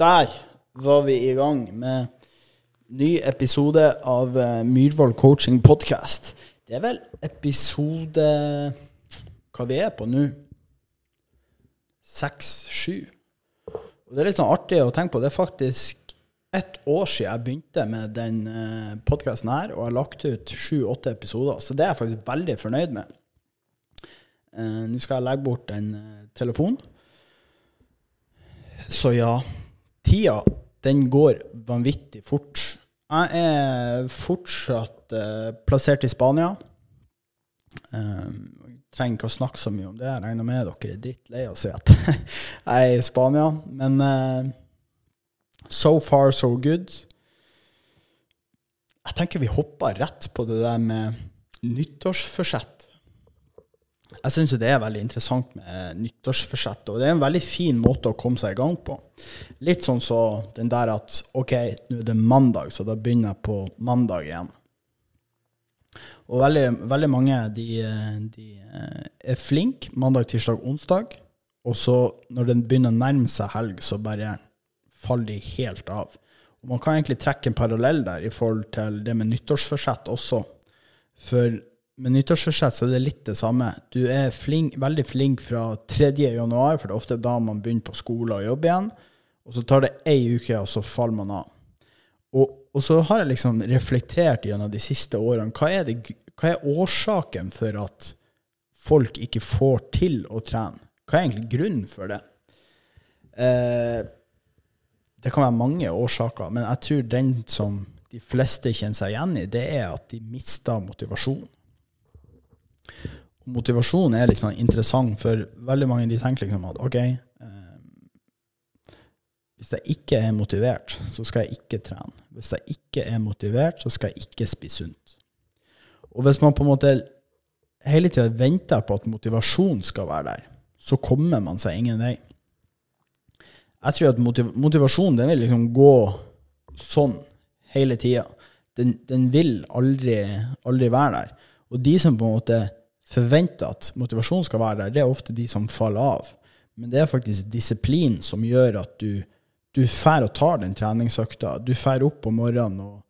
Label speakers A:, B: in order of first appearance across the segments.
A: Der var vi i gang med ny episode av eh, Myhrvold coaching podcast. Det er vel episode Hva vi er på nå? Seks-sju. Og det er litt sånn artig å tenke på. Det er faktisk ett år siden jeg begynte med den uh, podkasten her, og har lagt ut sju-åtte episoder. Så det er jeg faktisk veldig fornøyd med. Uh, Nå skal jeg legge bort en telefon. Så ja, tida den går vanvittig fort. Jeg er fortsatt uh, plassert i Spania. Um, trenger ikke å snakke så mye om det. Jeg regner med dere er drittlei av å si at jeg er i Spania. Men uh, so far, so good. Jeg tenker vi hopper rett på det der med nyttårsforsett. Jeg syns det er veldig interessant med nyttårsforsett. Og det er en veldig fin måte å komme seg i gang på. Litt sånn så den der at OK, nå er det mandag, så da begynner jeg på mandag igjen. Og veldig, veldig mange de, de, er flinke mandag, tirsdag, onsdag. Og så når den begynner å nærme seg helg, så bare faller de helt av. Og man kan egentlig trekke en parallell der i forhold til det med nyttårsforsett også. For med nyttårsforsett så er det litt det samme. Du er flink, veldig flink fra 3. januar, for det er ofte da man begynner på skole og jobb igjen. Og så tar det ei uke, og så faller man av. Og, og så har jeg liksom reflektert gjennom de siste årene. Hva er, det, hva er årsaken for at folk ikke får til å trene? Hva er egentlig grunnen for det? Eh, det kan være mange årsaker, men jeg tror den som de fleste kjenner seg igjen i, det er at de mister motivasjon motivasjon er litt sånn interessant, for veldig mange de tenker liksom at OK eh, Hvis jeg ikke er motivert, så skal jeg ikke trene. Hvis jeg ikke er motivert, så skal jeg ikke spise sunt. Og hvis man på en måte hele tida venter på at motivasjon skal være der, så kommer man seg ingen vei. Jeg tror at motiv motivasjon den vil liksom gå sånn hele tida. Den, den, vil aldri, aldri være der. Og de som på en måte forventer at motivasjon skal være der, det er ofte de som faller av. Men det er faktisk disiplin som gjør at du, du fær og tar den treningsøkta. Du fær opp om morgenen og,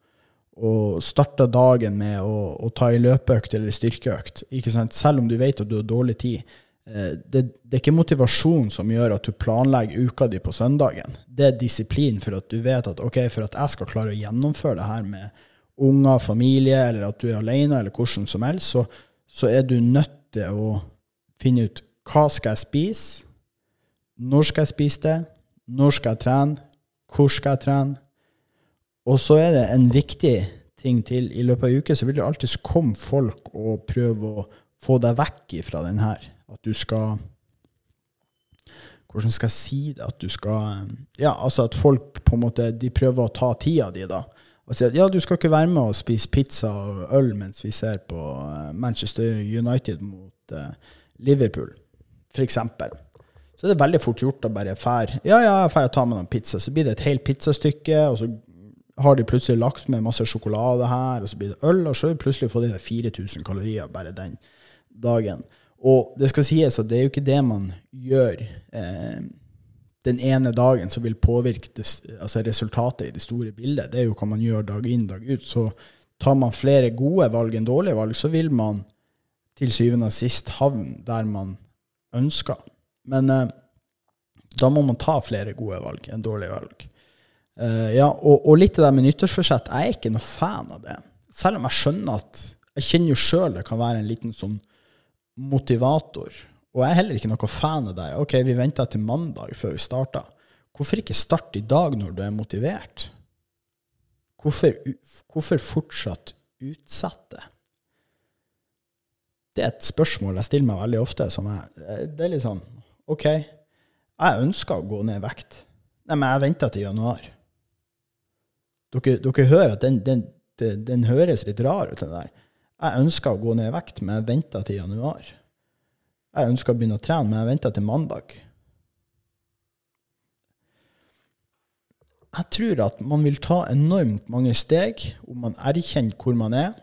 A: og starter dagen med å, å ta ei løpeøkt eller styrkeøkt. Selv om du vet at du har dårlig tid. Eh, det, det, er ikke motivasjon som gjør at du planlegger uka di på søndagen. Det er disiplin for at du vet at ok, for at jeg skal klare å gjennomføre det her med unger, familie, eller at du er alene, eller hvordan som helst, så, så er du nødt til å finne ut hva skal jeg spise, når skal jeg spise det, når skal jeg trene, hvor skal jeg trene? Og så er det en viktig ting til. I løpet av en uke så vil det alltid komme folk og prøve å få deg vekk ifra den her. At du skal Hvordan skal jeg si det? At du skal Ja, altså at folk på en måte De prøver å ta tida di, da og sier at ja, du skal ikke være med og spise pizza og øl mens vi ser på eh, Manchester United mot uh, Liverpool, f.eks. Så er det veldig fort gjort å bare fære Ja, ja, jeg drar og tar med noen pizza. Så blir det et helt pizzastykke, og så har de plutselig lagt med masse sjokolade her, og så blir det øl, og så plutselig får de 4000 kalorier bare den dagen. Og det skal sies at det er jo ikke det man gjør. Eh, den ene dagen som vil påvirke det, altså resultatet i det store bildet. Det er jo hva man gjør dag inn, dag ut. Så tar man flere gode valg enn dårlige valg, så vil man til syvende og sist havne der man ønsker. Men eh, da må man ta flere gode valg enn dårlige valg. Eh, ja, og, og, litt det der med nyttårsforsett, jeg er ikke noe fan av det. Selv om jeg skjønner at Jeg kjenner jo sjøl det kan være en liten sånn motivator og jeg er heller ikke noe fan av det. Ok, vi venta til mandag før vi starta. Hvorfor ikke starte i dag når du er motivert? Hvorfor, hvorfor fortsatt utsette? Det er et spørsmål jeg stiller meg veldig ofte. Som jeg, det er litt sånn OK, jeg ønsker å gå ned i vekt. Nei, men jeg venter til januar. Dere, dere hører at den, den, den, den, høres litt rar ut, den der. Jeg ønsker å gå ned i vekt, men jeg venter til januar. Jeg ønsker å begynne å trene, men jeg venter til mandag. Jeg tror at man vil ta enormt mange steg om man erkjenner hvor man er,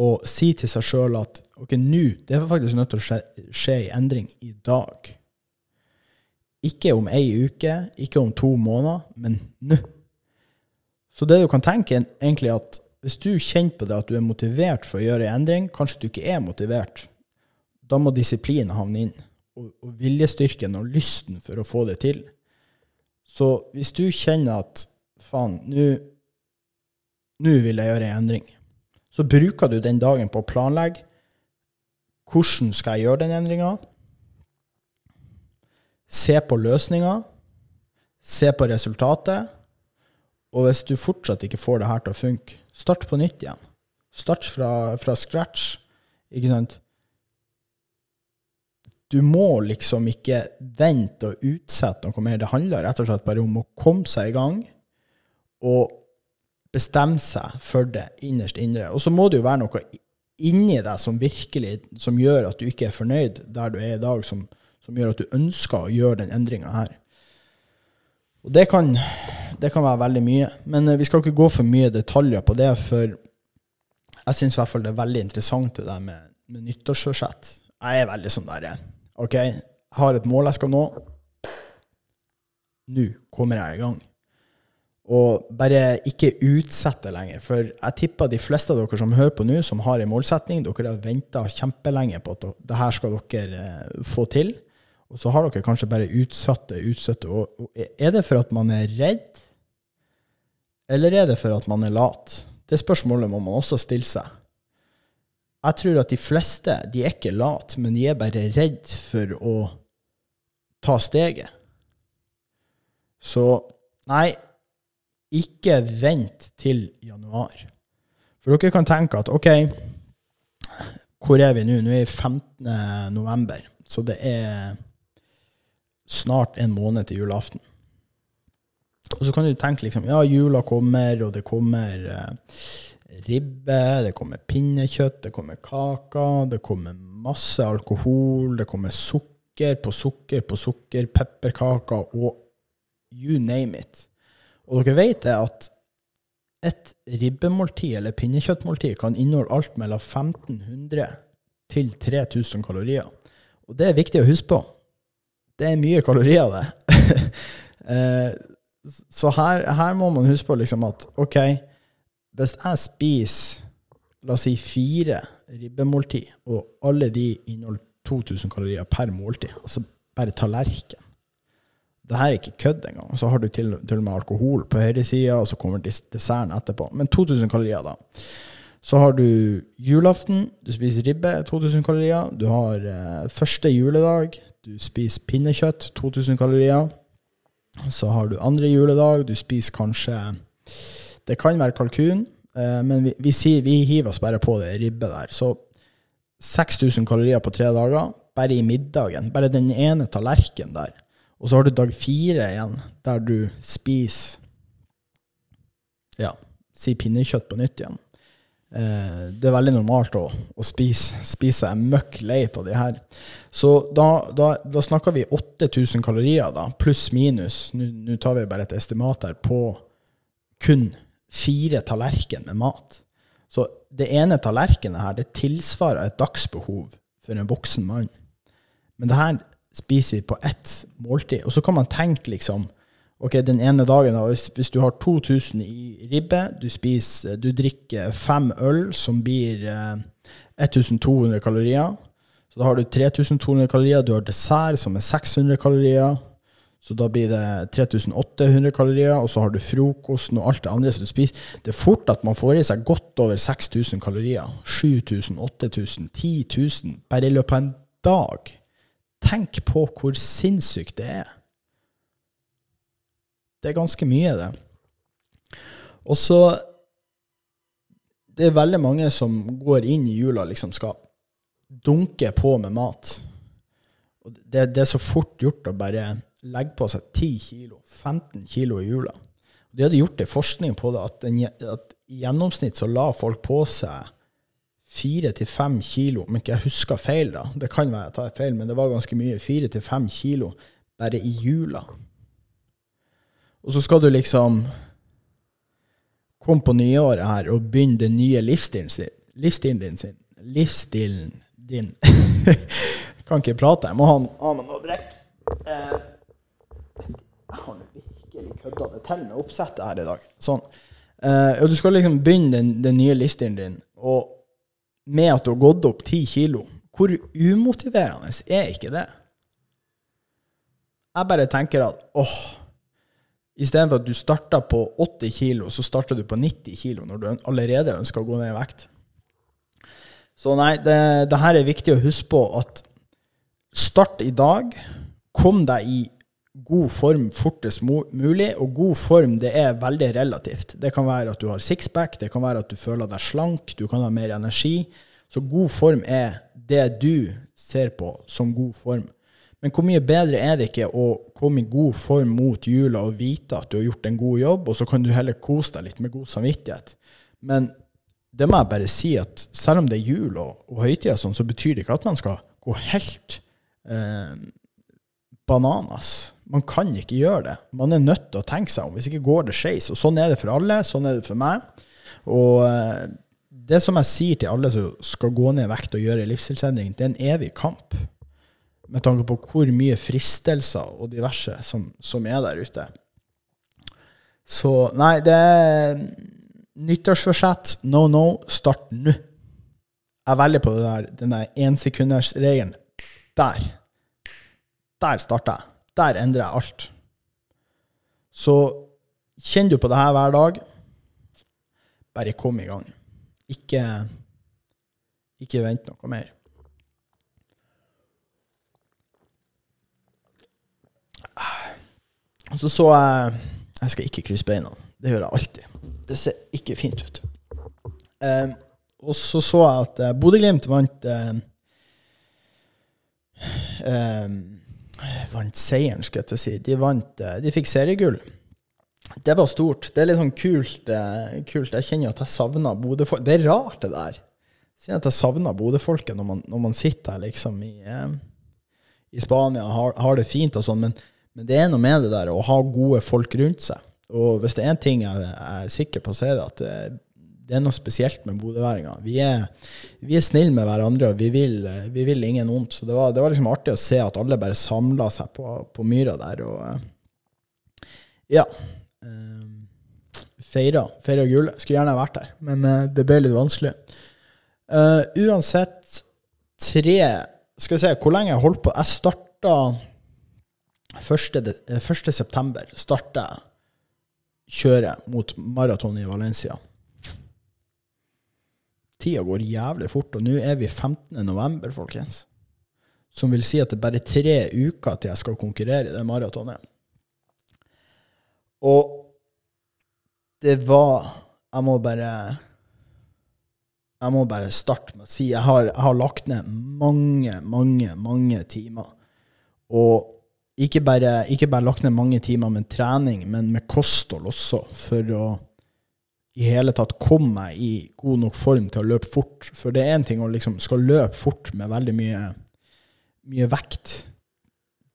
A: og sier til seg sjøl at ok, nå det er faktisk nødt til å skje, skje en endring i dag. Ikke om ei uke, ikke om to måneder, men nå. Så det du kan tenke, er egentlig at hvis du kjenner på det at du er motivert for å gjøre en endring, kanskje du ikke er motivert, da må disiplinen havne inn. Og, og viljestyrken og lysten for å få det til. Så hvis du kjenner at faen, nå vil jeg gjøre en endring, så bruker du den dagen på å planlegge hvordan skal jeg gjøre den endringa. Se på løsninga. Se på resultatet. Og hvis du fortsatt ikke får det her til å funke, start på nytt igjen. Start fra, fra scratch. Ikke sant? Du må liksom ikke vente og utsette noe mer. Det handler rett og slett bare om å komme seg i gang og bestemme seg for det innerst indre. Og så må det jo være noe inni deg som virkelig som gjør at du ikke er fornøyd der du er i dag, som, som gjør at du ønsker å gjøre den endringa her. Og det kan, det kan, være veldig mye. Men eh, vi skal ikke gå for mye detaljer på det, for jeg syns i hvert fall det er veldig interessant det der med, med nyttårsforsett. Jeg er veldig sånn der OK, jeg har et mål jeg skal nå. Nå kommer jeg i gang. Og bare ikke utsette lenger. For jeg tipper de fleste av dere som hører på nå, som har en målsetning, dere har venta kjempelenge på at det her skal dere eh, få til. Og så har dere kanskje bare utsatt det, utsatt det. Og er det for at man er redd, eller er det for at man er lat? Det spørsmålet må man også stille seg. Jeg tror at de fleste de er ikke late, men de er bare redd for å ta steget. Så nei, ikke vent til januar. For dere kan tenke at OK, hvor er vi nå? Nå er vi 15. november, så det er snart en måned til julaften. Og så kan du tenke liksom ja, jula kommer, og det kommer eh, ribbe, det kommer pinnekjøtt, det kommer kaker, det kommer masse alkohol, det kommer sukker på sukker på sukker, pepperkaker og you name it. Og dere vet det at et ribbemåltid eller pinnekjøttmåltid kan inneholde alt mellom 1500 til 3000 kalorier. Og det er viktig å huske på. Det er mye kalorier, det. Eh, så her, her, må man huske på liksom at OK, hvis jeg spiser la oss si fire ribbemåltid, og alle de inneholder 2000 kalorier per måltid, altså bare tallerken det her er ikke kødd engang. Så har du til, til og med alkohol på høyresida, og så kommer desserten etterpå. Men 2000 kalorier, da. Så har du julaften, du spiser ribbe, 2000 kalorier. Du har eh, første juledag, du spiser pinnekjøtt, 2000 kalorier. Så har du andre juledag, du spiser kanskje Det kan være kalkun, eh, men vi, vi, vi, hiver oss bare på det ribbe der. Så 6000 kalorier på tre dager, bare i middagen. Bare den ene tallerkenen der. Og så har du dag fire igjen, der du spiser ja, si pinnekjøtt på nytt igjen. Eh, det er veldig normalt å, å spise, spise seg møkk lei på de her. Så da, da, da snakker vi 8000 kalorier, da, pluss minus. Nå tar vi bare et estimat her på kun fire tallerken med mat. Så det ene tallerkenet her, det tilsvarer et dagsbehov for en voksen mann. Men det her spiser vi på ett måltid. Og så kan man tenke liksom Ok, den ene dagen, hvis, hvis du har 2000 i ribbe, du, spiser, du drikker fem øl som blir eh, 1200 kalorier. Så da har du 3200 kalorier. Du har dessert som er 600 kalorier. Så da blir det 3800 kalorier, og så har du frokosten og alt det andre som du spiser. Det er fort at man får i seg godt over 6000 kalorier. 7000, 8000, 10 000 bare i løpet av en dag. Tenk på hvor sinnssykt det er. Det er ganske mye, det. Og så Det er veldig mange som går inn i jula liksom skal dunke på med mat. Det, det er så fort gjort å bare legge på seg 10 kilo, 15 kilo i jula. De hadde gjort en forskning på det, at, den, at i gjennomsnitt så la folk på seg fire til fem kilo, om ikke jeg husker feil, da. Det kan være jeg tar feil, men det var ganske mye. Fire til fem kilo bare i jula. Og så skal du liksom komme på nyåret her og begynne den nye livsstilen sin. Livsstilen din sin. Livsstilen din. kan ikke prate. Jeg må ha, ha med noe å drikke. Eh, Jeg har virkelig kødda det til med oppsettet her i dag. Sånn. Uh, og du skal liksom begynne den, den nye listen din og med at du har gått opp ti kilo. Hvor umotiverende er ikke det? Jeg bare tenker at åh, istedenfor at du starta på 80 kilo, så starter du på 90 kilo når du allerede ønsker å gå ned i vekt. Så nei, det, det her er viktig å huske på at start i dag. Kom deg i god form fortest mulig. Og god form det er veldig relativt. Det kan være at du har sixpack, det kan være at du føler deg slank, du kan ha mer energi. Så god form er det du ser på som god form. Men hvor mye bedre er det ikke å komme i god form mot jula og vite at du har gjort en god jobb, og så kan du heller kose deg litt med god samvittighet. Men det må jeg bare si at selv om det er jul og, og høytider, sånn, så betyr det ikke at man skal gå helt eh, bananas. Man kan ikke gjøre det. Man er nødt til å tenke seg om. Hvis ikke går det skeis. Og sånn er det for alle. Sånn er det for meg. Og eh, det som jeg sier til alle som skal gå ned i vekt og gjøre livsstilsendring, det er en evig kamp med tanke på hvor mye fristelser og diverse som, som er der ute. Så nei, det er nyttårsforsett. No, no. Start nå. Jeg velger på det der, den der ensekundersregelen. Der. Der starter jeg. Der endrer jeg alt. Så kjenner du på det her hver dag, bare kom i gang. Ikke, ikke vent noe mer. Så så jeg Jeg skal ikke krysse beina. Det gjør jeg alltid. Det ser ikke fint ut. Eh, og så så jeg at uh, Bodø-Glimt vant eh, um, Vant seieren, skal jeg til å si. De vant uh, De fikk seriegull. Det var stort. Det er litt sånn kult. Uh, kult. Jeg kjenner at jeg savner Bodø-folk. Det er rart, det der. Jeg kjenner at jeg savner Bodø-folket når, når, man sitter her liksom i, i Spania og har, har, det fint og sånn. Men men det er noe med det der å ha gode folk rundt seg. Og hvis det er en ting jeg er sikker på, så er det at eh, det er noe spesielt med bodøværinger. Vi er, vi er snille med hverandre, og vi vil, vi vil ingen vondt. Så det var, det var, liksom artig å se at alle bare samla seg på, på, myra der. Og eh, ja. Eh, feira. Feira gullet. Skulle gjerne vært der, men det ble litt vanskelig. Uh, uansett, tre Skal vi se, hvor lenge jeg holdt på? Jeg starta 1. september starter jeg kjøret mot maraton i Valencia. Tida går jævlig fort, og nå er vi 15. november, folkens. Som vil si at det er bare tre uker til jeg skal konkurrere i det maratonet. Og det var Jeg må bare Jeg må bare starte med å si jeg har, jeg har lagt ned mange, mange, mange timer. Og ikke bare, ikke bare lagt ned mange timer med trening, men med kosthold også, for å i hele tatt komme meg i god nok form til å løpe fort. For det er én ting å liksom skal løpe fort med veldig mye, mye vekt.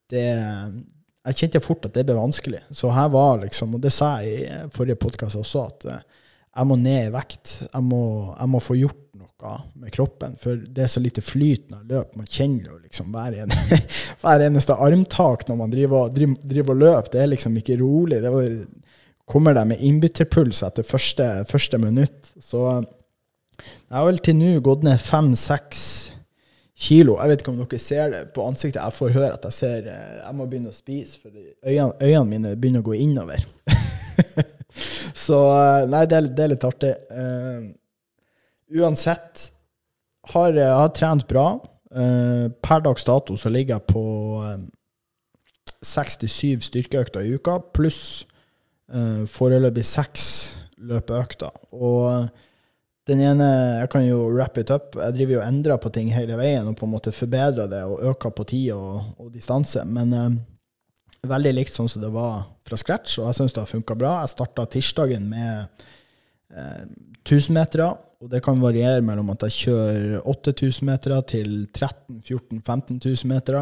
A: Det, jeg kjente fort at det ble vanskelig. Så her var liksom, og det sa jeg i forrige podkast også, at eh, jeg må ned i vekt. Jeg må, jeg må, få gjort noe med kroppen. For det er så lite flyt når jeg løper. Man kjenner jo liksom hver, en, hver, eneste armtak når man driver, driver, driver, og løper. Det er liksom ikke rolig. Det var, kommer det med innbytterpuls etter første, første minutt. Så jeg har vel til nå gått ned fem-seks kilo. Jeg vet ikke om dere ser det på ansiktet. Jeg får høre at jeg ser Jeg må begynne å spise, for øynene, øynene mine begynner å gå innover. Så eh, nei, det er, det er litt artig. Uh, uansett, har jeg har trent bra. Uh, per dags dato så ligger jeg på uh, 67 styrkeøkter i uka, pluss uh, foreløpig seks løpeøkter. Og den ene Jeg kan jo wrap it up. Jeg driver jo og endrer på ting hele veien og på en måte forbedrer det og øker på tid og, og distanse. Men veldig likt sånn som det var fra scratch, og jeg syns det har funka bra. Jeg starta tirsdagen med eh, 1000-metere, og det kan variere mellom at jeg kjører 8000 meter til 13 14 15 000 meter.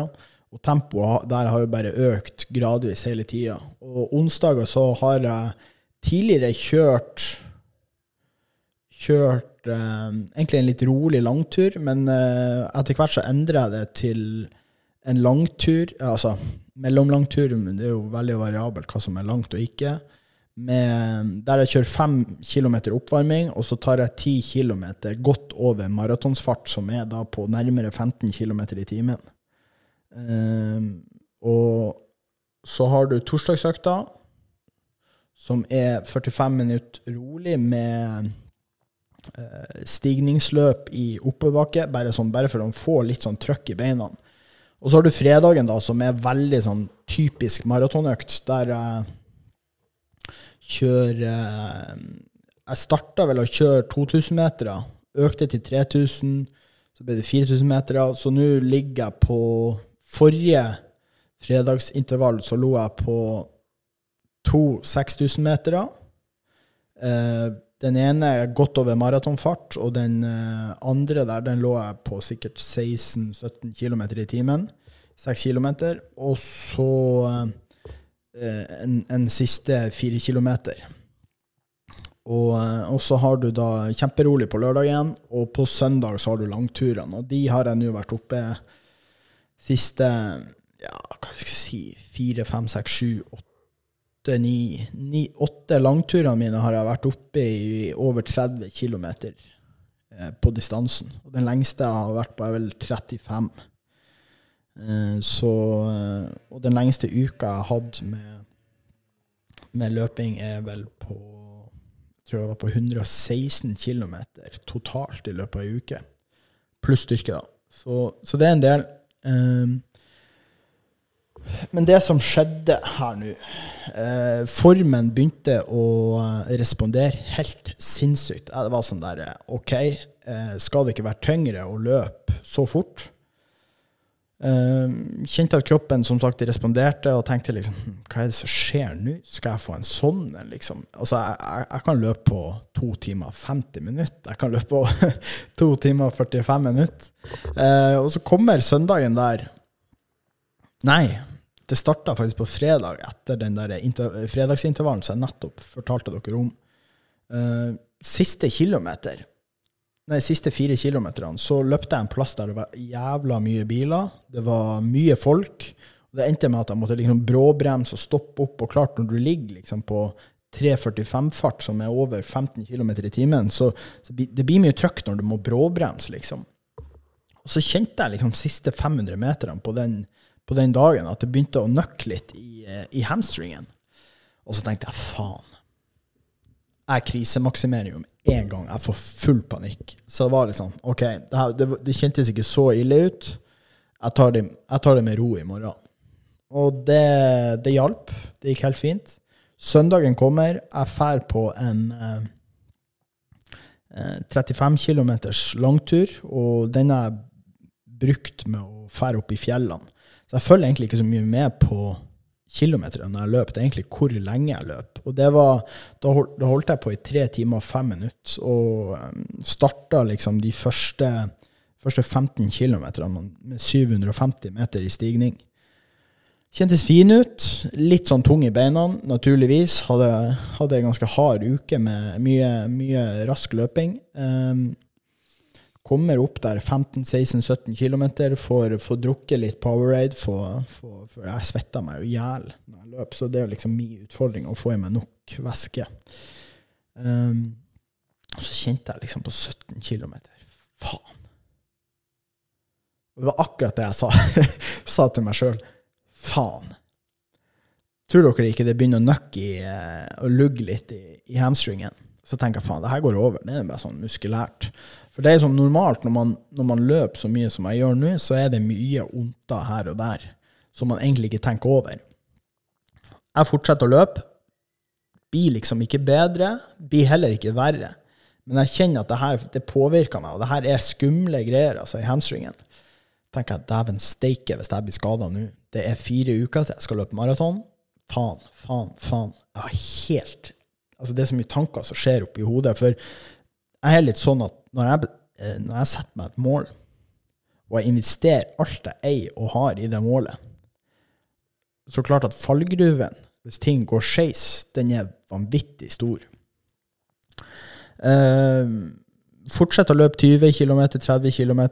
A: Og tempoet der har jo bare økt gradvis hele tida. Og onsdager så har jeg tidligere kjørt kjørt eh, egentlig en litt rolig langtur, men eh, etter hvert så endrer jeg det til en langtur. Altså mellomlangtur, men det er jo veldig variabelt hva som er langt og ikke. Med, der jeg kjører fem kilometer oppvarming, og så tar jeg ti kilometer godt over maratonsfart, som er da på nærmere 15 km i timen. Um, og så har du torsdagsøkta, som er 45 minutter rolig med uh, stigningsløp i oppoverbakke, bare, sånn, bare for å få litt sånn trøkk i beina. Og så har du fredagen, da, som er veldig sånn typisk maratonøkt, der jeg kjører eh, Jeg starta vel å kjøre 2000-metere, økte til 3000, så ble det 4000 meter. Så nå ligger jeg på Forrige fredagsintervall så lå jeg på to 6000-metere. Eh, den ene er godt over maratonfart, og den eh, andre der den lå jeg på sikkert 16-17 km i timen. 6 km. Og så eh, en, en, siste 4 km. Og, og, så har du da kjemperolig på lørdagen, og på søndag så har du langturene. Og de har jeg nå vært oppe siste ja, hva skal jeg si, fire, fem, seks, sju, åtte ni, ni åtte langturene mine har jeg vært oppe i over 30 km eh, på distansen. Og den lengste jeg har vært på, er vel 35. Eh, så, eh, og den lengste uka jeg har hatt med, med løping, er vel på jeg tror jeg var på 116 km totalt i løpet av ei uke. Pluss styrke, da. Så, så, det er en del. Um, men det som skjedde her nå eh, Formen begynte å respondere helt sinnssykt. Det var sånn der OK, eh, skal det ikke være tyngre å løpe så fort? Eh, kjente at kroppen som sagt responderte, og tenkte liksom hm, Hva er det som skjer nå? Skal jeg få en sånn liksom? Altså, jeg, jeg, jeg kan løpe på to timer 50 minutter. Jeg kan løpe på to timer 45 minutter. Eh, og så kommer søndagen der. Nei, det starta faktisk på fredag, etter den der fredagsintervallen som jeg nettopp fortalte dere om. Uh, siste kilometer, nei, siste fire kilometerne, så løpte jeg en plass der det var jævla mye biler. Det var mye folk. og Det endte med at jeg måtte liksom bråbremse og stoppe opp. Og klart, når du ligger liksom på 3.45-fart, som er over 15 km i timen, så, så det blir mye trøkk når du må bråbremse, liksom. Og så kjente jeg liksom siste 500 meterne på på den dagen at det begynte å nøkke litt i, i hamstringen. Og så tenkte jeg faen. Jeg krisemaksimerer jo med en gang. Jeg får full panikk. Så det var sånn OK, det, her, det, det kjentes ikke så ille ut. Jeg tar, det, jeg tar det, med ro i morgen. Og det, det hjalp. Det gikk helt fint. Søndagen kommer. Jeg drar på en eh, 35 eh, km langtur, og den er brukt med å fære opp i fjellene. Så jeg følger egentlig ikke så mye med på kilometerne jeg løp, Det er egentlig hvor lenge jeg løp. Og det var, da, holdt jeg på i tre timer og fem minutter, og um, starta liksom de første, første 15 kilometerne med 750 meter i stigning. Kjentes fin ut. Litt sånn tung i beina, naturligvis. Hadde, hadde en ganske hard uke med mye, mye rask løping. Um, kommer opp der 15-16-17 km, får, får, drukket litt Powerade, for, får, for jeg svetta meg jo i hjel når jeg løper. Så det er liksom min utfordring å få i meg nok væske. Um, og så kjente jeg liksom på 17 km Faen. Det var akkurat det jeg sa, sa til meg sjøl. Faen. Tror dere ikke det begynner å nøkke og lugge litt i, i hamstringen? Så tenker jeg faen, det her går over. Det er bare sånn muskulært. For det er sånn normalt når man, når man, løper så mye som jeg gjør nå, så er det mye ondter her og der som man egentlig ikke tenker over. Jeg fortsetter å løpe. Blir liksom ikke bedre, blir heller ikke verre. Men jeg kjenner at det her det påvirker meg, og det her er skumle greier altså i hamstringen. tenker jeg, Dæven steike hvis jeg blir skada nå. Det er fire uker til jeg skal løpe maraton. Faen, faen, faen. Jeg har helt Altså, det er så mye tanker som skjer oppi hodet. For jeg er litt sånn at når jeg, eh, når jeg setter meg et mål, og jeg investerer alt jeg eier og har i det målet, så klart at fallgruven, hvis ting går skeis, den er vanvittig stor. Uh, fortsett å løpe 20 km, 30 km.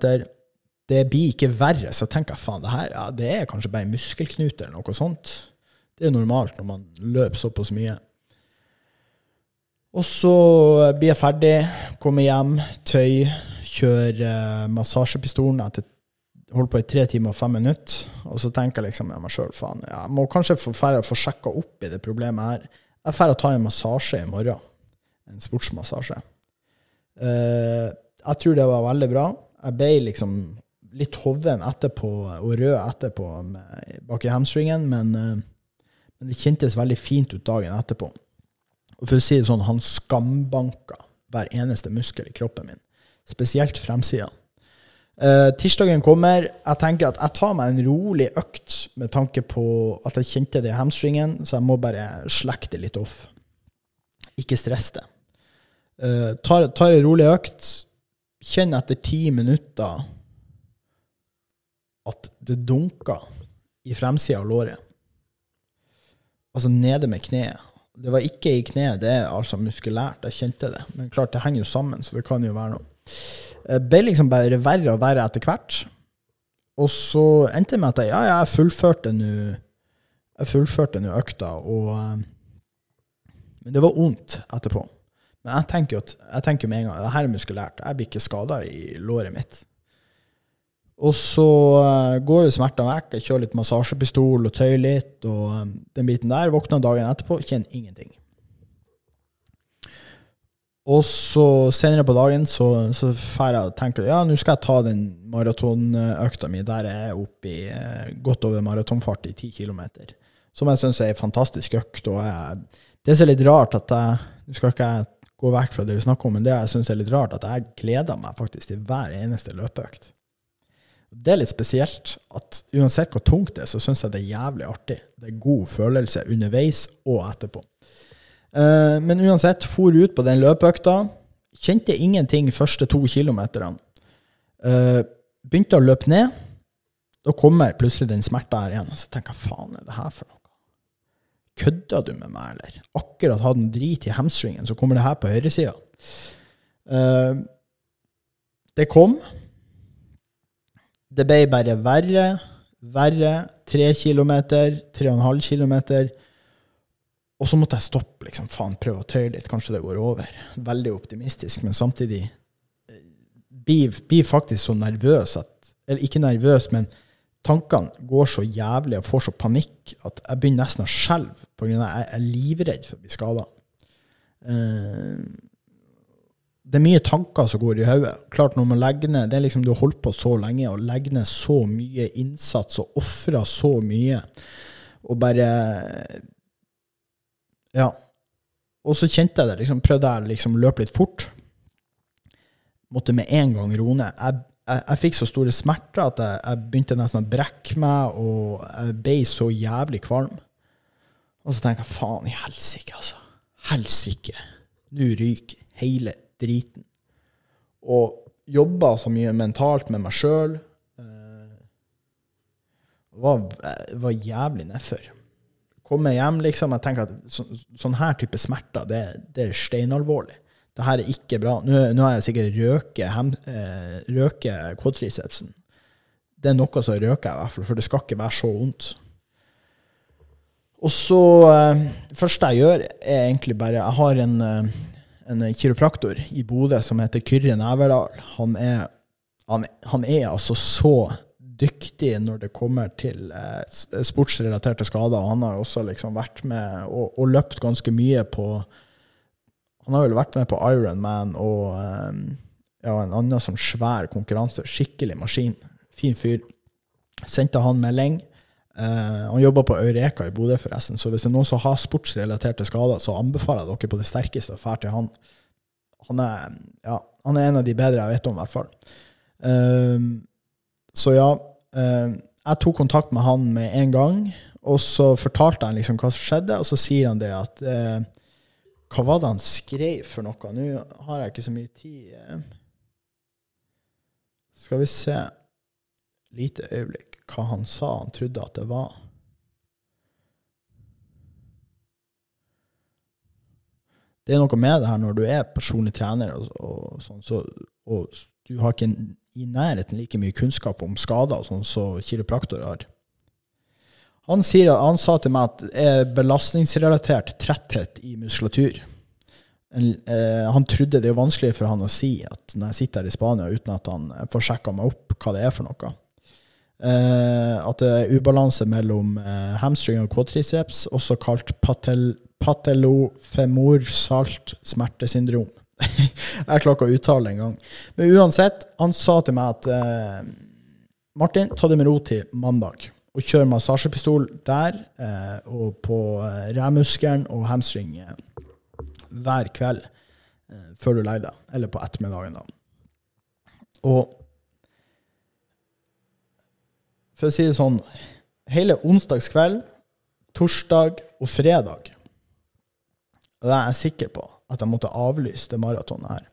A: det blir ikke verre. Så jeg tenker faen, det her ja, det er kanskje bare en muskelknute eller noe sånt. Det er normalt når man løper såpass mye. Og så blir jeg ferdig, kommer hjem, tøy, kjører uh, massasjepistolen etter holdt på i tre timer og fem minutter. Og så tenker jeg liksom med meg sjøl faen, jeg må kanskje få, få sjekka opp i det problemet her. Jeg drar og tar en massasje i morgen. En sportsmassasje. Uh, jeg tror det var veldig bra. Jeg ble liksom litt hoven etterpå og rød etterpå bak i hamstringen, men, men det kjentes veldig fint ut dagen etterpå. Og for å si det sånn, han skambanka hver eneste muskel i kroppen min. Spesielt fremsida. Uh, tirsdagen kommer. Jeg tenker at jeg tar meg en rolig økt med tanke på at jeg kjente det i hamstringen, så jeg må bare slekke det litt off. Ikke stress det. Uh, tar, tar en rolig økt. Kjenn etter ti minutter at det dunker i fremsida av låret. Altså nede med kneet. Det var ikke i kneet, det er altså muskulært. Jeg kjente det. Men klart, det henger jo sammen, så det kan jo være noe. Det ble liksom bare verre og verre etter hvert. Og så endte det med at jeg, ja, jeg fullførte nå økta, og eh, Men det var vondt etterpå. Men jeg tenker jo med en gang det her er muskulært. Jeg blir ikke skada i låret mitt. Og så uh, går jo smertene vekk. Jeg kjører litt massasjepistol og tøyer litt. Og um, den biten der våkner dagen etterpå, kjenner ingenting. Og så senere på dagen så, så jeg jeg tenker ja, nå skal jeg ta den maratonøkta mi der jeg er oppe i uh, godt over maratonfart i 10 km. Som jeg syns er ei fantastisk økt. Og jeg, det som er litt rart at jeg Nå skal ikke jeg gå vekk fra det vi snakker om, men det jeg syns er litt rart, at jeg gleder meg faktisk til hver eneste løpeøkt det er litt spesielt at uansett hvor tungt det er, så syns jeg det er jævlig artig. Det er god følelse underveis og etterpå. Uh, men uansett, for ut på den løpeøkta. Kjente ingenting første to kilometerne. Uh, begynte å løpe ned. Da kommer plutselig den smerta her igjen. Og Så tenker jeg faen, er det her for noe? Kødder du med meg, eller? Akkurat hadde en drit i hamstringen, så kommer det her på høyresida. Uh, det kom. Det ble bare verre, verre. Tre kilometer, tre og en halv kilometer. Og så måtte jeg stoppe. liksom, Faen, prøve å tøye litt. Kanskje det går over. Veldig optimistisk, men samtidig eh, blir, faktisk så nervøs at Eller ikke nervøs, men tankene går så jævlig og får så panikk at jeg begynner nesten å skjelve pga. at jeg er livredd for å bli skada. Uh, det er mye tanker som går i hodet. Klart når man legger ned, det er liksom Du har holdt på så lenge og legger ned så mye innsats og ofra så mye, og bare Ja. Og så kjente jeg det. liksom, Prøvde jeg liksom å løpe litt fort. Måtte med en gang roe ned. Jeg, jeg, jeg, fikk så store smerter at jeg, jeg, begynte nesten å brekke meg, og jeg ble så jævlig kvalm. Og så tenker jeg faen i helsike, altså. Helsike. Nå ryker hele driten. Og jobba så mye mentalt med meg sjøl. Uh, var, var jævlig nedfor. Kommer hjem, liksom. Jeg tenker at så, sånn her type smerter, det, det er steinalvorlig. Det her er ikke bra. Nå, nå har jeg sikkert røket, hem, eh, røket. Det er noe som røker jeg, i hvert fall, for det skal ikke være så vondt. Og så eh, Det første jeg gjør, er egentlig bare Jeg har en eh, en kiropraktor i Bodø som heter Kyrre Næverdal. Han han, han er altså så dyktig når det kommer til eh, sportsrelaterte skader. Han har også liksom vært med og, og, løpt ganske mye på Han har vel vært med på Ironman og eh, ja, en annen sånn svær konkurranse. Skikkelig maskin. Fin fyr. Sendte han melding. Uh, han jobber på Eureka i Bodø, forresten. Så hvis det er noen som har sportsrelaterte skader, så anbefaler jeg dere på det sterkeste å dra til han. Han er, ja, han er, en av de bedre jeg vet om, i hvert fall. Uh, så ja. Uh, jeg tok kontakt med han med en gang, og så fortalte han liksom hva som skjedde, og så sier han det at Hva var det han skrev for noe? Nå har jeg ikke så mye tid. Skal vi se. Lite øyeblikk hva han sa han trodde at det var. det er noe med det her når du er personlig trener, og, og, sånn, så, og du har ikke i nærheten like mye kunnskap om skader sånn som så kiropraktorer har. Han, sier, han, sa til meg at det er belastningsrelatert tretthet i muskulatur. Eh, han trodde det er vanskelig for han å si at når jeg sitter her i Spania uten at han får sjekka meg opp hva det er for noe. Eh, at det er ubalanse mellom eh, hamstring og quadriceps, også kalt patel, patellofemorsalt smertesyndrom. jeg klarer ikke å uttale det engang. Men uansett, han sa til meg at eh, Martin, ta det med ro til mandag. Og kjør massasjepistol der, eh, og på eh, remuskelen og hamstring eh, hver kveld før du legger deg. Eller på ettermiddagen, da. Og for å si det sånn Hele onsdagskveld, torsdag og fredag Og det er jeg sikker på at jeg måtte avlyse det maratonet her.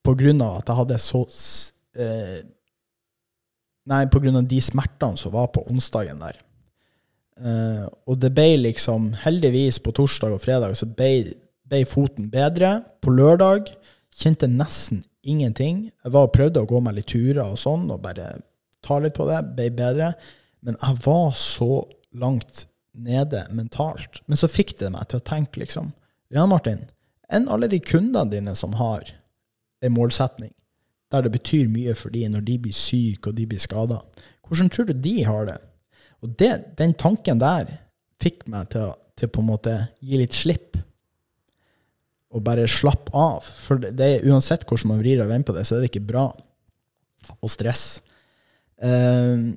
A: På grunn av at jeg hadde så eh, Nei, på grunn av de smertene som var på onsdagen der. Eh, og det ble liksom Heldigvis på torsdag og fredag så ble, ble foten bedre. På lørdag kjente nesten ingenting. Jeg var og prøvde å gå meg litt turer og sånn, og bare ta litt på det. Ble bedre. Men jeg var så langt nede mentalt. Men så fikk det meg til å tenke, liksom ja, Martin, enn alle de kundene dine som har en målsetning, der det betyr mye for de når de blir syke og de blir skada. Hvordan tror du de har det? Og det, den tanken der fikk meg til, til på en måte gi litt slipp. Og bare slappe av. For det, det, uansett hvordan man vrir og vender på det, så er det ikke bra å stresse. Uh,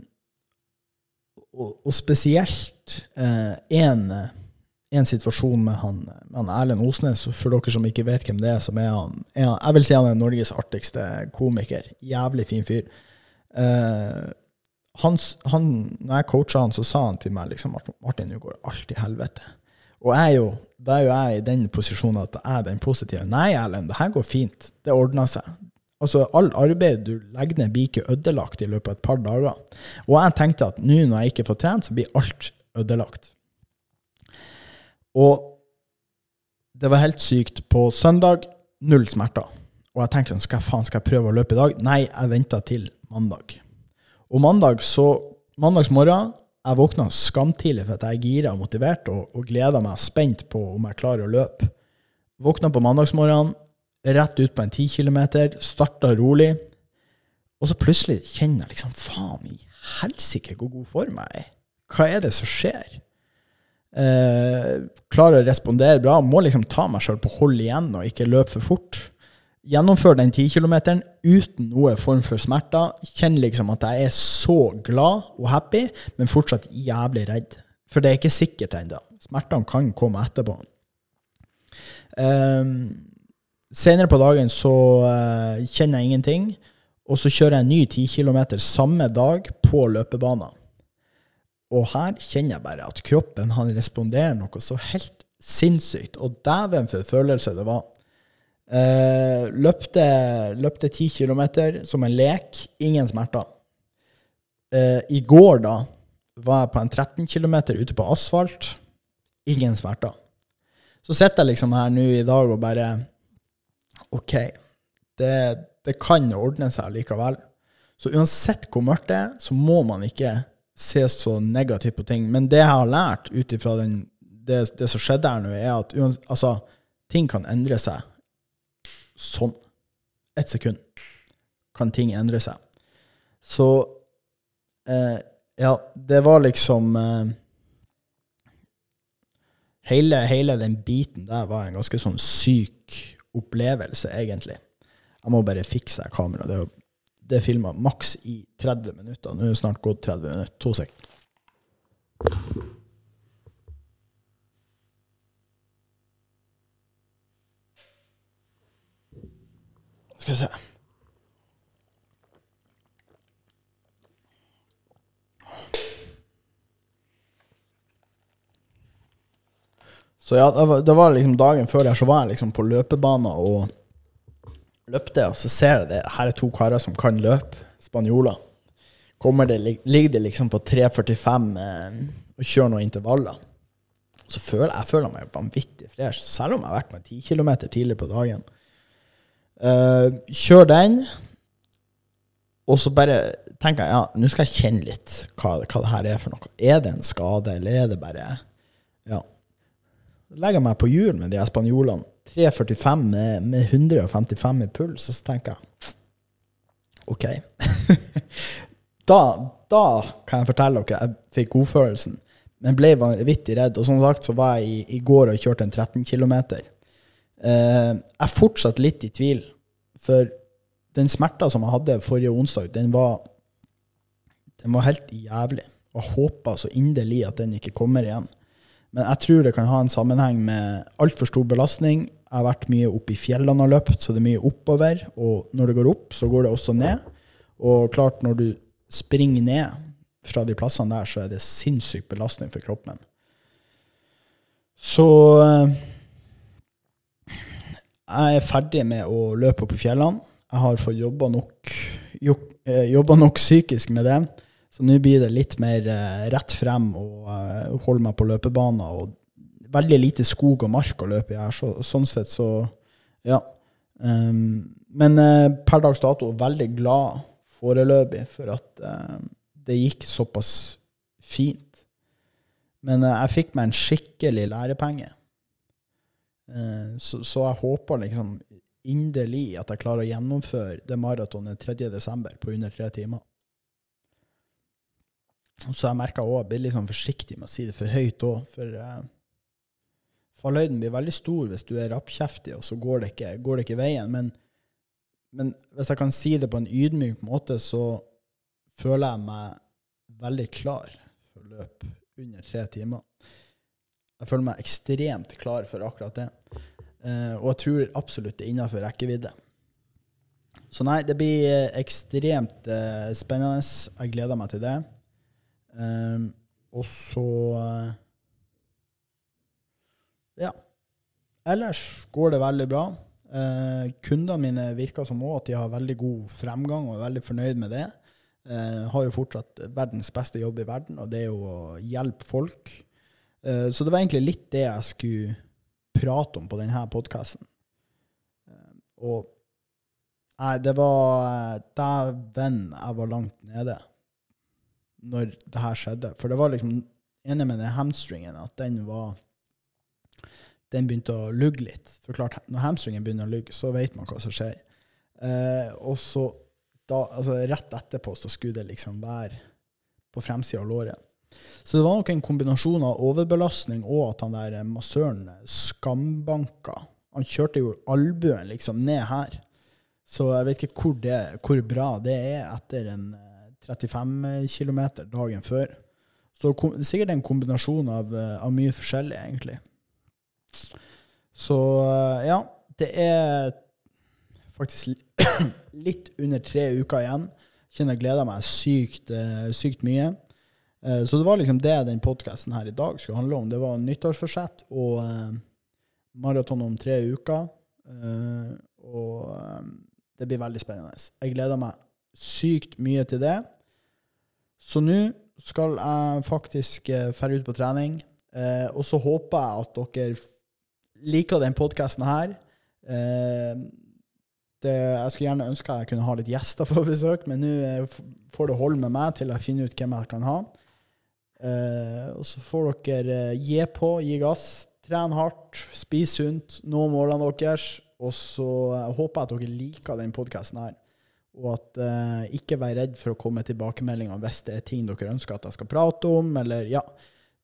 A: og, og, spesielt én uh, en situasjon med han, han Erlend Osnes, for dere som ikke vet hvem det er, som er han, er han Jeg vil si han er Norges artigste komiker. Jævlig fin fyr. Uh, hans, han, når jeg coacha han, så sa han til meg liksom Martin, nå går alt til helvete. Og jeg jo, da er jo jeg i den posisjonen at jeg er den positive. Nei, Erlend, det her går fint. Det ordner seg. Altså, All arbeid du legger ned, blir ikke ødelagt i løpet av et par dager. Og jeg tenkte at nå når jeg ikke får trent, så blir alt ødelagt. Og det var helt sykt. På søndag null smerter. Og jeg tenkte skal jeg faen skal jeg prøve å løpe i dag? Nei, jeg venta til mandag. Og mandag så, mandags morgen jeg våkna skamtidlig for at jeg er gira og motivert og, og gleder meg spent på om jeg klarer å løpe. Våkna på mandagsmorgenen, rett ut på en 10 km, starta rolig. Og så plutselig kjenner jeg liksom Faen i helsike hvor god form jeg er. Hva er det som skjer? Eh, klarer å respondere bra. Må liksom ta meg sjøl på hold igjen og ikke løpe for fort. Gjennomføre den 10 km uten noe form for smerter. Kjenn liksom at jeg er så glad og happy, men fortsatt jævlig redd. For det er ikke sikkert ennå. Smertene kan komme etterpå. Eh, senere på dagen så eh, kjenner jeg ingenting. Og så kjører jeg en ny 10 km samme dag på løpebanen. Og her kjenner jeg bare at kroppen han responderer noe så helt sinnssykt. Og dæven for følelse det var. Eh, løpte, løpte 10 km som en lek. Ingen smerter. Eh, I går, da, var jeg på en 13 km ute på asfalt. Ingen smerter. Så sitter jeg liksom her nå i dag og bare OK, det, det kan ordne seg likevel. Så uansett hvor mørkt det er, så må man ikke se så negativt på ting. Men det jeg har lært ut ifra det, det, som skjedde her nå, er at altså, ting kan endre seg sånn. Ett sekund kan ting endre seg. Så eh, Ja, det var liksom eh, hele, hele, den biten der var en ganske sånn syk opplevelse, egentlig. Jeg må bare fikse det kameraet. Det er det filma maks i 30 minutter. Nå er det snart gått 30 minutter. To sekunder. Skal vi se Så ja, det var, liksom dagen før der, så var jeg liksom på løpebanen og løpte, og så ser jeg det. Her er to karer som kan løpe. Spanjoler. Kommer det, ligger det liksom på 3,45 eh, og kjører noen intervaller. Så føler jeg føler meg vanvittig fresh, selv om jeg har vært med 10 km tidlig på dagen. Uh, kjør den, og så bare tenker jeg ja, nå skal jeg kjenne litt hva, hva det her er for noe. Er det en skade, eller er det bare. Legger jeg meg på hjul med de spanjolene. 3,45 med, med 155 i puls, og så tenker jeg OK. da, da kan jeg fortelle dere jeg fikk godfølelsen men ble vanvittig redd. Og som sagt så var jeg i, i går og kjørte en 13 km. Eh, jeg er fortsatt litt i tvil, for den smerta som jeg hadde forrige onsdag, den var, den var helt jævlig. Og jeg håper så inderlig at den ikke kommer igjen. Men jeg tror det kan ha en sammenheng med altfor stor belastning. Jeg har vært mye oppe i fjellene og løpt, så det er mye oppover. Og når det går opp, så går det også ned. Og klart, når du springer ned fra de plassene der, så er det sinnssyk belastning for kroppen. Så eh, jeg er ferdig med å løpe opp i fjellene. Jeg har fått jobba nok, eh, jobba nok psykisk med det. Så nå blir det litt mer eh, rett frem og holde meg på løpebanen. Og veldig lite skog og mark å løpe i her, så, sånn sett så ja. Um, men per dags dato veldig glad foreløpig for at uh, det gikk såpass fint. Men uh, jeg fikk meg en skikkelig lærepenge. Uh, så, så, jeg håper liksom inderlig at jeg klarer å gjennomføre det maratonet 3.12. på under tre timer. Så jeg merka òg, blir litt sånn forsiktig med å si det for høyt òg, for uh, fallhøyden blir veldig stor hvis du er rappkjeftig, og så går det ikke, går det ikke veien. Men, men hvis jeg kan si det på en ydmyk måte, så føler jeg meg veldig klar for å løpe under tre timer. Jeg føler meg ekstremt klar for akkurat det. Uh, og jeg tror absolutt det er innafor rekkevidde. Så nei, det blir eh, ekstremt uh, spennende. Jeg gleder meg til det. Um, og så uh, Ja. Ellers går det veldig bra. kundene mine virker som også at de har veldig god fremgang og er veldig fornøyd med det. Uh, har jo fortsatt verdens beste jobb i verden, og det er jo å hjelpe folk. Uh, så det var egentlig litt det jeg skulle prate om på denne podkasten. Uh, eh, og nei, det var Dæven, jeg var langt nede når det her skjedde. For det var liksom enig med den hamstringen, at den var Den begynte å lugge litt. For klart, når hamstringen begynner å lugge, så vet man hva som skjer. og så da, altså rett etterpå så skulle det liksom være på fremsida av låret. Så det var nok en kombinasjon av overbelastning og at han der massøren skambanka. Han kjørte jo albuen liksom ned her. Så jeg vet ikke hvor, det, hvor bra det er etter en 35 eh, km dagen før. Så det er sikkert en kombinasjon av, eh, av mye forskjellig, egentlig. Så eh, ja, det er faktisk litt under tre uker igjen. Kjenner jeg gleder meg sykt, sykt mye. Så det var liksom det den podkasten her i dag skulle handle om. Det var nyttårsforsett og maraton om tre uker. og det blir veldig spennende. Jeg gleder meg sykt mye til det. Så nå skal jeg faktisk dra ut på trening. og så håper jeg at dere liker den podkasten her. Det, jeg skulle gjerne ønske jeg kunne ha litt gjester for besøk, men nå eh, får det holde med meg til jeg finner ut hvem jeg kan ha. Eh, og så får dere eh, gi på, gi gass, Tren hardt, spis sunt, nå målene deres. Og så håper jeg at dere liker den podkasten her. Og at eh, ikke vær redd for å komme med tilbakemeldinger hvis det er ting dere ønsker at jeg skal prate om, eller ja.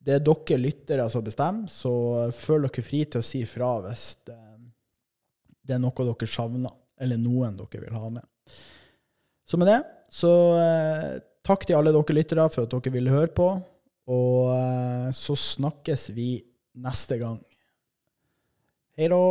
A: Det er dere lyttere som bestemmer, så føl dere fri til å si fra hvis det, det er noe dere savner eller noen dere vil ha med. Så med det, så eh, takk til alle dere lyttere for at dere ville høre på. Og eh, så snakkes vi neste gang. Hei da.